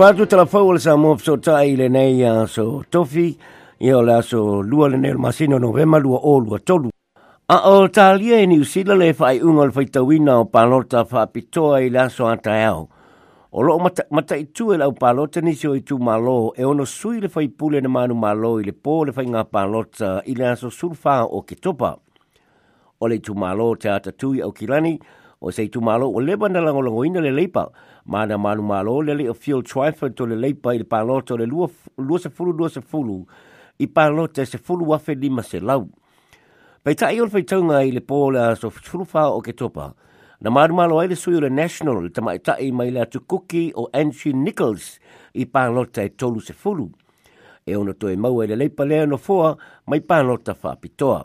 Pātu tala fau le sa mōp so tā i le nei a so tofi, i o le a so lua le nei masino no vema lua o lua tolu. A o tā lia e ni usila le fai unga le fai tawina o palota fai pitoa i le a so ata au. O loo mata, mata i tu e lau palota ni o i tu malo e ono sui le fai pule na manu malo i le pō le fai ngā palota i le a so sulfa o ke topa. O le tu malo te ata tui au kilani, lani, o sei tu malo o leba na lango lango ina le leipa ma na manu malo le le o field triumphant to le leipa i le paloto le lua, lua se fulu lua se fulu i paloto se fulu wafe lima se lau pei ta iol fai taunga i le pole a so fulu faa o ke topa na manu malo ai le sui o le national le tamai ta i mai le atu kuki o Angie Nichols i paloto e tolu se fulu e ona to e maua i le leipa lea no foa mai paloto faa pitoa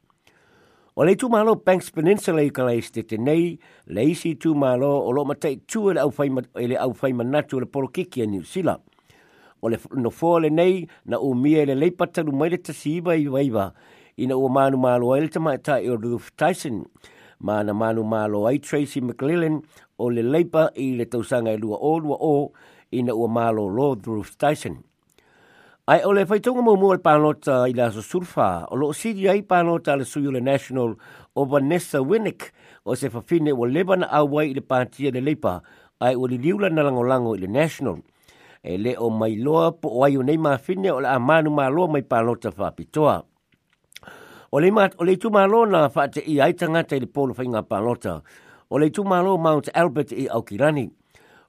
O le tūmalo Banks Peninsula i ka lai stete nei, le isi tūmalo o lo matai tūa le au whaima natu e le porokiki a New Zealand. O le no le nei, na o mia le leipataru mai le tasi iwa i waiwa, i na o manu malo ai le tamaita i o Ruth Tyson, ma na manu malo ai Tracy McLellan o le leipa i le tausanga i e lua o lua o, i na o malo Lord Ruth Tyson. Ai ole fai tonga mo mo panota i la surfa, o lo si di ai panota le suyo le national o Vanessa Winnick o se fafine o lebana awai i le pantia le leipa ai o li liula na langolango i le national. E le o mai loa po o ai o nei mafine o le amanu ma loa mai panota fapitoa. O le mat o le tu malo na fa i ai tanga te le polo fainga palota. O le tu malo Mount Albert i Aukirani.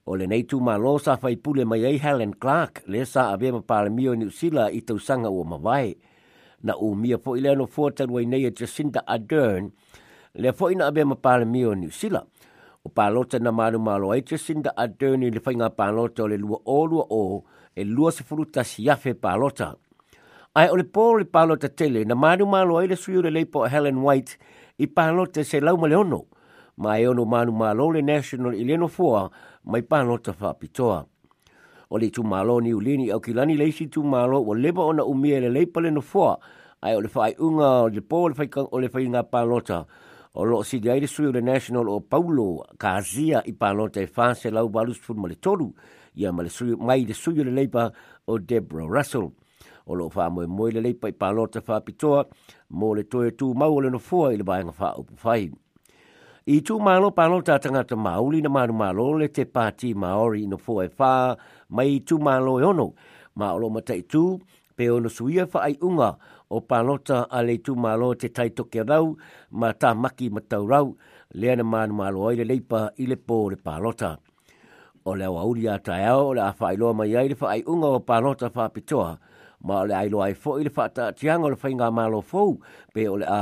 O le neitu mā lō sa fai pule mai ei Helen Clark, le sa a vema pāle mio ni usila i tau sanga ua mawai. Na u mia po i le no fōtaru ai nei a Jacinda Ardern, le fo ina a vema pāle mio ni usila. O pālota na mālu mālo ai Jacinda Ardern i le fai ngā pālota o le lua o lua o e lua se furuta si afe pālota. Ai o le pōro le pālota tele, na mālu mālo ai le suyu le leipo a Helen White i pālota se lauma leono. Mai ono mālu mālo le National i le no fōa, mai pano ta fa pitoa. O le tu malo ni ulini au kilani leisi tu malo o leba ona umia le leipale no foa ai o le fai unga o le po le fai kang o le fai ngā palota. O lo si di aire sui o le national o Paulo ka azia i palota e fase lau balus pun ma le toru ia ma le sui mai le sui o le leipa o Deborah Russell. O lo fai moe moe le leipa i palota fai pitoa mo le toe tu mau o le no foa i le bai ngā fai upu fai i tu malo palo ta te mauli na manu malo le te pati maori no fo e fa mai i tu malo e ono ma olo mata i pe ono suia fa ai unga o palota a le tu malo te taitoke rau ma ta maki ma tau rau le ana manu malo ai le leipa i le po le palota o le auri a tai au le a fa ai mai ai le fa ai unga o palota fa pitoa ma le ai loa ai fo i le fa ta tianga o le fainga malo fo pe o le a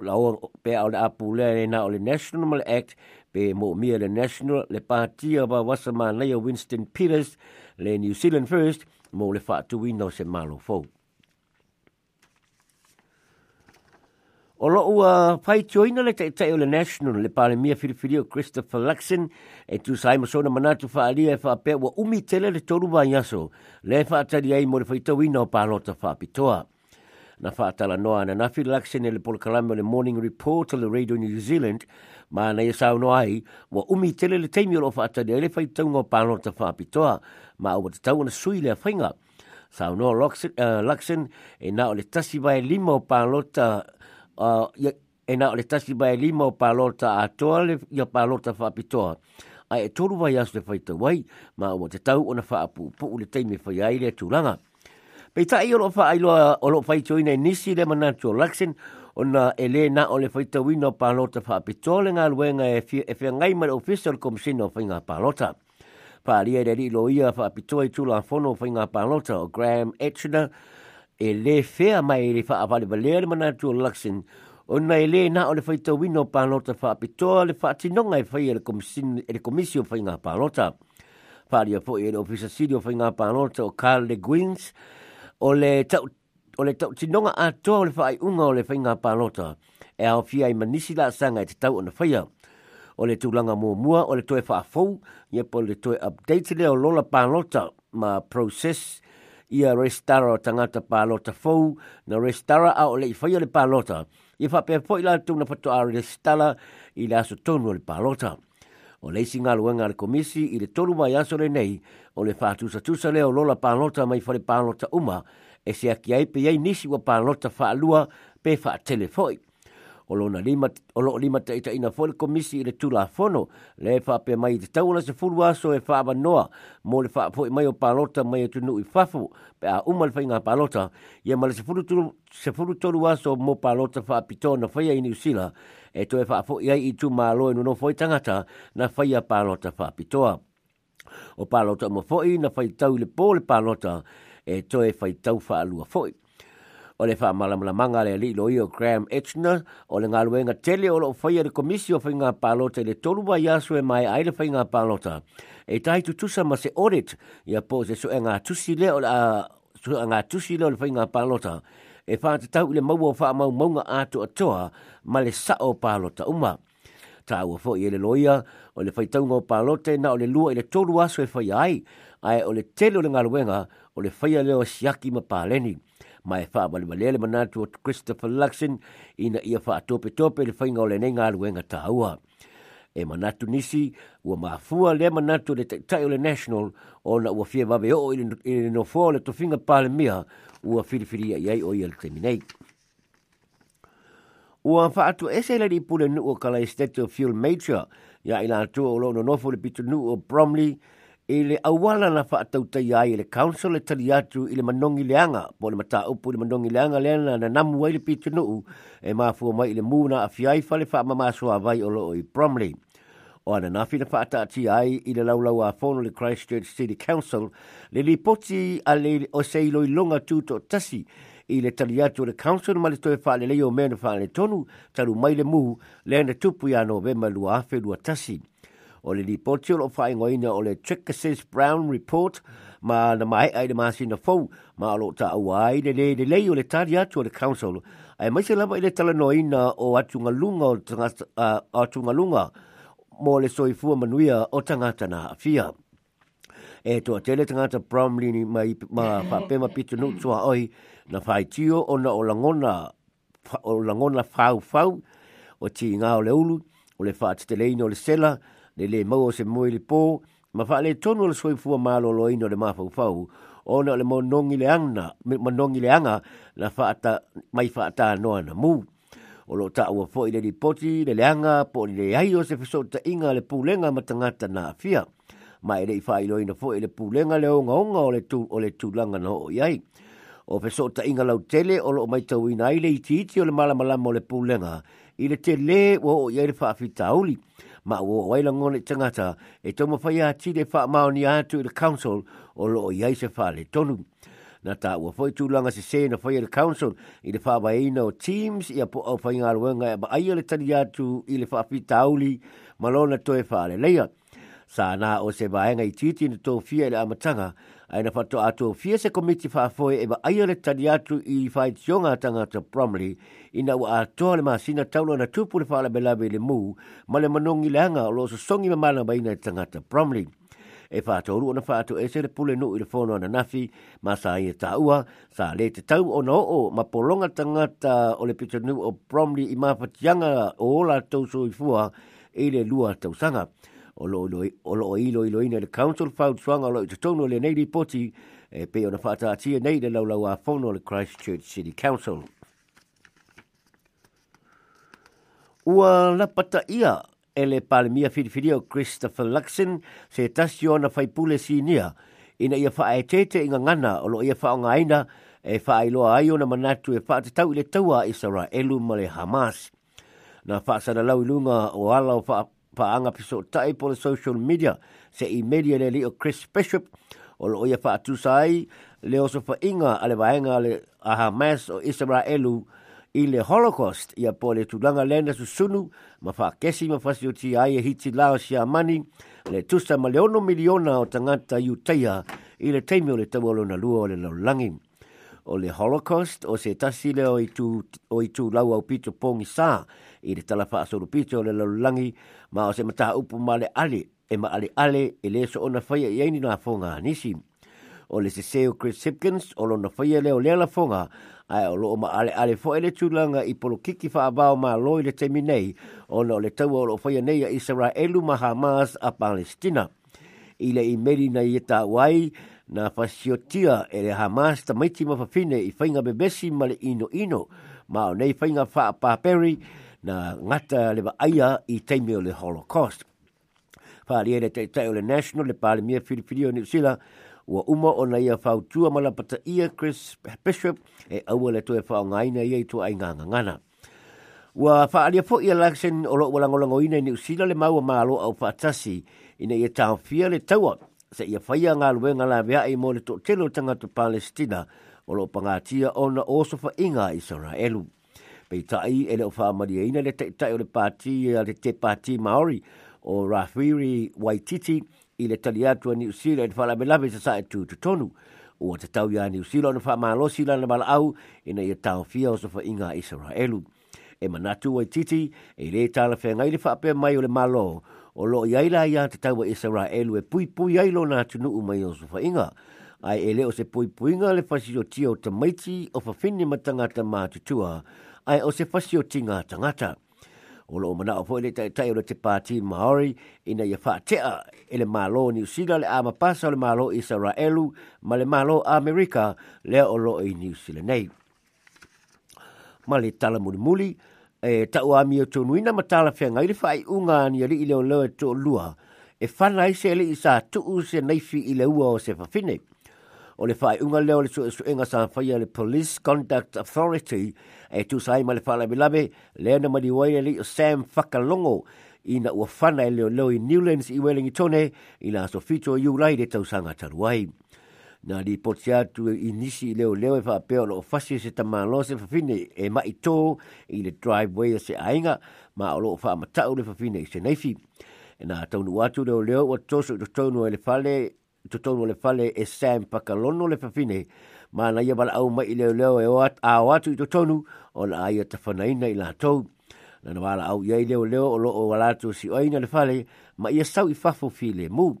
lawa pe au a pule na o le National Act pe mo mia le National le partia ba wasama nei o Winston Peters le New Zealand First mo le whaatui no se malo fau. O lo ua pai le te o le National le pale mia whiriwhiri o Christopher Luxon e tu sai sona manatu fa alia e pe ua umi tele le toru vai yaso le fa atari ai mo le whaitawina o pālota fa pitoa. na whaatala noa. Na nafi lakse ne le polkalame le Morning Report o le Radio New Zealand, ma na ia sao noa ai, wa umi tele le teimi olo whaatari ai le whai taunga o pano ta whaapitoa, ma awa te tauna sui le whainga. Sao noa uh, Luxon, e na o le tasi vai limo o pano ta, uh, e na o le tasi vai limo o pano ta atoa le ia pano ta whaapitoa. Ai e toru vai as le whai wai ma awa te tau o na whaapu, po le time whai ai le tūranga. Ma Pe ta i olo fai loa olo fai tio ina nisi le mana tio laksin o na ele na o le fai tau ino palota fa apitole ngā luenga e, e fia ngai mara official commission of fai ngā palota. Pa alia re lo ia fa apitoe tula fono fai ngā palota o Graham Etchner e le fea mai e le fa avale valea le mana tio laksin o na ele na o le fai fa ino palota fa apitoa le fa atinonga e fai e, e le komisio fai ngā palota. Pa alia fo e le ofisa sirio fai ngā palota o Carl Le Guins ole le tau o tau tinonga a toa le whaai unga o le whainga pālota e au fia i manisi la sanga i te tau ona whaia. Ole le tūlanga mō mua, ole le toe whaafou, ia po le toe update le o lola pālota ma process ia restara o tangata pālota fou na restara a o le i whaia le pālota. Ia whapea poila tūna whatoa a restara i le aso tonu o le pālota o le isi ngaluenga le komisi i le tolu mai aso le nei o le fātusa tusa leo lola panota mai fale panota uma e se kiai pe iei nisi panota pānota whaalua pe fa telefoi o na lima olo lima te ita ina fol komisi le tula fono le fa pe mai te tau se fulu aso e fa ba noa mo le fa fo mai o palota mai o tunu i fafu pe a umal fa inga palota ia ma se fulu tulu se fulu tolu aso mo palota fa pitona fa ia i niusila e to e fa fo ia i tu malo e no foi i tangata na fa ia palota fa pitoa o palota mo foi na fa tau le pole palota e to e fa i tau fa alua fo o le wha malamalamanga le li loio Graham Etchner o le ngā tele o lo whaia le komisi o whainga pālota le toluwa yasu e mai aile whainga pālota. E tai tusa ma se audit ia po se so e ngā tusi o le a e ngā tusile le o le whainga pālota. E whaata tau le maua o wha mau maunga ātu atoa ma le sao pālota uma. Ta ua fo i e le loia o le whaitaunga o pālote na o le lua i le tolu aso e whai ai ai o le telo le ngā luenga o le whaia leo siaki ma pāleni mai fa vale vale le manatu Christopher Luxon ina ia fa tope tope le fainga o le nei ngalu e ngataua. E manatu nisi ua maafua le manatu le tai o le national o na ua fie vave o ili no fua le tofinga pale mia ua filifiri ia iai o ia le teminei. Ua faatu ese le ripu le nuu o kala estete o Phil Major ia ila atua o lo no nofu le pitu nuu o Bromley e le awala na wha atau tai ai le council le tali atu i le manongi leanga po le mata upu le manongi leanga leana na namu ai le pitu nuu e mafua mai le muna a fiai fa le wha mamasua vai o loo i Bromley. O ana nafi na wha atati ai i le laulau a fono le Christchurch City Council le li poti a le o seilo i longa tuto tasi i le tali atu le council ma le toe wha le leo mena wha le tonu taru mai le muu leana tupu ya novema lua afe lua tasi. Lua tasi o le lipoti o lo faigoina o le trickesis brown report ma na mai ai le na fou ma o loo le le le o le tali atu o le council ae maise lava i le talanoaina o atugaluga o uh, atugaluga mo le soifua manuia o tagata na afia e to toʻatele tagata bromlini ma faapema pitunuu tuaoi na fai tio o lagona o fau fau o tigā o le ulu o le faatetelei no le sela le le mau o se moe le pō, ma wha le tonu le soi fua mālo lo ino le mafau fau, o na le monongi le anga, monongi le anga, na wha ata, mai wha ata noa na mū. O lo ta ua fo i le ripoti, le le anga, po le ai o se fiso ta inga le pūlenga matangata na afia, ma ele i wha ino fo le pūlenga le onga onga o le, tu, langa le na o iai. O fiso ta inga lau tele, o lo mai tau ina i le iti iti o le malamalama o le pūlenga, i le te le o o iai le wha ma o waila ngone tangata e tomo fai a tide fa mao ni atu the council o lo o yai se fale tonu. Na ta ua fai tūlanga se se na fai the council i le fai bai o teams i a po au fai ngā ruenga e ba aia le tani atu i le fai tauli auli ma lona toe fale leia. Leia sa na o se vaenga i titi ni tō fia i le amatanga, ai na fato a tō fia se komiti whaafoe e wa aia le tani atu i whai tionga tanga ta Bromley, i na ua atoa le maasina taulo na tūpu le whaala belawe le mū, ma le manongi le hanga o lo so songi me mana i tanga ta Bromley. E whaato uru ona whaato e se le pule nu i le whono ana nafi, ma sa ia e tā ua, sa le te tau o na o, ma polonga tanga ta o le pita nu o Bromley i mafatianga o ola tau so i fua, e le lua tau sanga o lo o lo i lo le council fault swang o lo i tonu le nei poti e pe ona fata ti nei le lau a fono le Christchurch City Council. Ua la pata ia e le palmia fidifidi o Christopher Luxon se tasi ona faipule nia ina ia faa e tete inga ngana o lo ia faa nga aina e faa i loa ai ona manatu e faa te tau i le taua i sara elu male Hamas. Na faa sana lau ilunga o ala o faa pa anga piso tai po le social media se i media le leo Chris Bishop o lo ia fa'atu sai le oso fa inga a le vaenga le a Hamas o Israelu i le Holocaust ia po le tulanga lenda susunu ma fa kesi ma fa siuti ai e hiti lao si amani le tusa ma leono miliona o tangata iuteia i le teimio le tawolo na lua o le laulangim o le Holocaust o se tasi leo i tu, o i tu lau au pito pōngi sā i le talapa asoro pito o le lalulangi ma o se mataha upu ma le ale e ma ale ale e le so ona faya i aini nā fonga nisi. O le seseo Chris Hipkins o lona faya leo le ala fonga ai o loo ma ale ale fo ele langa i polo kiki wha abao ma loi le temi nei o na o le taua o lo faya nei a Israelu ma Hamas a Palestina. I i meri nei e tā wai, na fasiotia e le Hamas ta maiti ma fafine i whainga bebesi ma le ino ino ma o nei whainga wha pa peri na ngata le wa aia i teime o le Holocaust. Whaari ere te tae o le National le pale mia whiriwhiri o New Zealand ua uma o na ia whautua malapata ia Chris Bishop e aua le toe whao ngaina ia i tua ai nganga ngana. Ua whaaria po ia lakasen o loo walangolangoina i New le maua maalo au whaatasi ina ia tau fia le tauot se ia faia ngā luenga la vea i mōle tō telo tanga tu Palestina o lo pangātia o na osofa inga i sora elu. Pei tai e leo wha amaria ina le tai tai o le pāti a le te pāti Māori o Rafiri Waititi i le tali atua ni usila e te whala melawe sa sae tū tu tonu. O te tau ia ni usila o na wha mālosi la na malau ina ia tau fia o sofa inga i sora elu. E manatu Waititi e le tala whengai le wha mai o le malo o o lo iai la ia te tau Israel e pui pui ai lo na tunu u mai o sufainga. Ai ele o se pui pui nga le fasi o tia o ta maiti o fa fini ma tangata ma tutua, ai o se fasi o tinga tangata. O lo mana o fo ele tai tai o te pāti Maori ina ia fa tea ele malo ni usila le ama pasa le malo Israelu ma le malo Amerika le o lo i New Zealand nei. Ma le tala muli muli, e tau a mia tonu ina matala fia ngai rifa ai unga ni ali ile o leo e lua e whana i se ele i sa tuu se naifi i le ua o se fafine. O le fai unga leo le tue suenga sa whai le Police contact Authority e tu sa ima le whala milabe le ana mani wai le o Sam Whakalongo i na ua whana i e le leo i Newlands i Wellington tone i la so fito i ulai le tausanga taruai. Thank na li poti atu e i nisi leo leo e wha peo loo fasi se ta malo se fafine e ma ito tō i le driveway se ainga ma o loo wha matau le fafine i se neifi. E nā taunu atu leo leo wa tōso i tōtounu e le fale to tonu le fale e Sam Pakalono le fafine ma na ia wala au mai leo leo e a watu i to tonu o la aia ta whanaina i la tau na na wala au iai leo leo o loo o walatu si oaina le fale ma ia sau i fafo fi le muu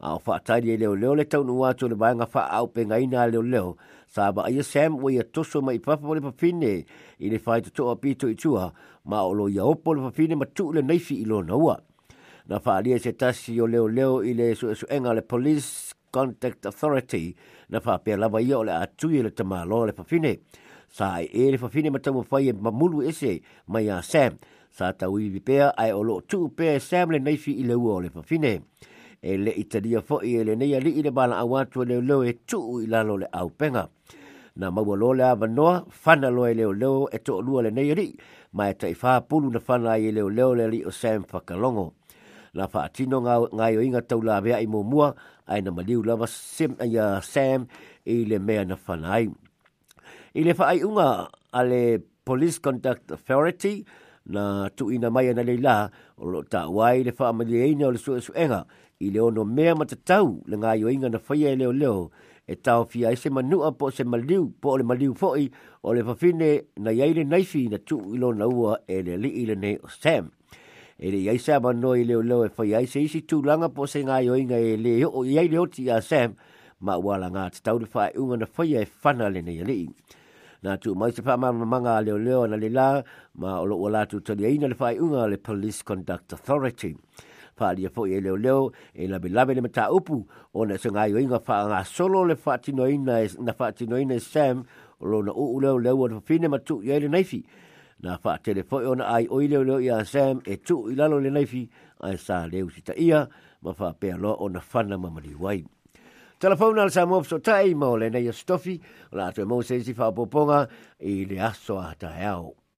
a o whaatari e leo leo le tau nu atu le vaenga fa au pe ngai nga leo leo. Sa ba aia Sam o ia toso mai i papa le papine i le whai to a pito i tua ma o lo ia opo le papine ma tu le fi i lo naua. Na whaalia se tasi o leo leo i le su su enga le Police Contact Authority na whaapea lava ia o le atui e le tamalo le papine. Sa ai e le papine ma tau e ma whai e se mai ma ia Sam sa tau i pea ai o lo tu pea Sam le naifi i le ua o le papine. Sa e le italia fo i e le nei ali i le bala a watu le leo e tuu i lalo le au penga. Na maua lo le ava noa, fana lo e leo leo e to lua le nei ali, ma e taifa pulu na fana i leo leo le ali o Sam Fakalongo. Na fa atino ngā yo inga tau la vea i mō mua, ai na maliu lava Sam, uh, Sam i le mea na fana ai. I le fa'ai unga ale Police Conduct Authority, na tu ina mai ana leila o lo ta wai le fa amali ina o le suesuenga i leo no mea matatau le ngā yoinga na whaia e leo leo e tau fia e se manua po se maliu po le maliu foi o le fafine na yeire naifi na tu ilo na ua e le li ile ne o Sam. E le yei se ama noi leo leo e whaia e se isi tu langa po se ngā yoinga e le o yei leo ti a Sam ma wala ngā te tau fa e unga na whaia e whana le ne yali. Nā tu mai se whaama mamanga leo leo na le la ma o lo tu latu tali le whaia e unga le Police Conduct Authority fa ali fo ye leo leo e la bela bela mata upu o na singa yo inga fa nga solo le fa tino ina e na fa tino ina e sam lo na u leo leo o fine matu ye le naifi na fa tele fo ona ai o leo leo ya sam e tu i lalo le naifi ai sa leo sita ia ma fa pe lo o na fa na wai Telefona al sa mofso tai mo le ne yo stofi la tre mo se si fa poponga i le aso ata yao.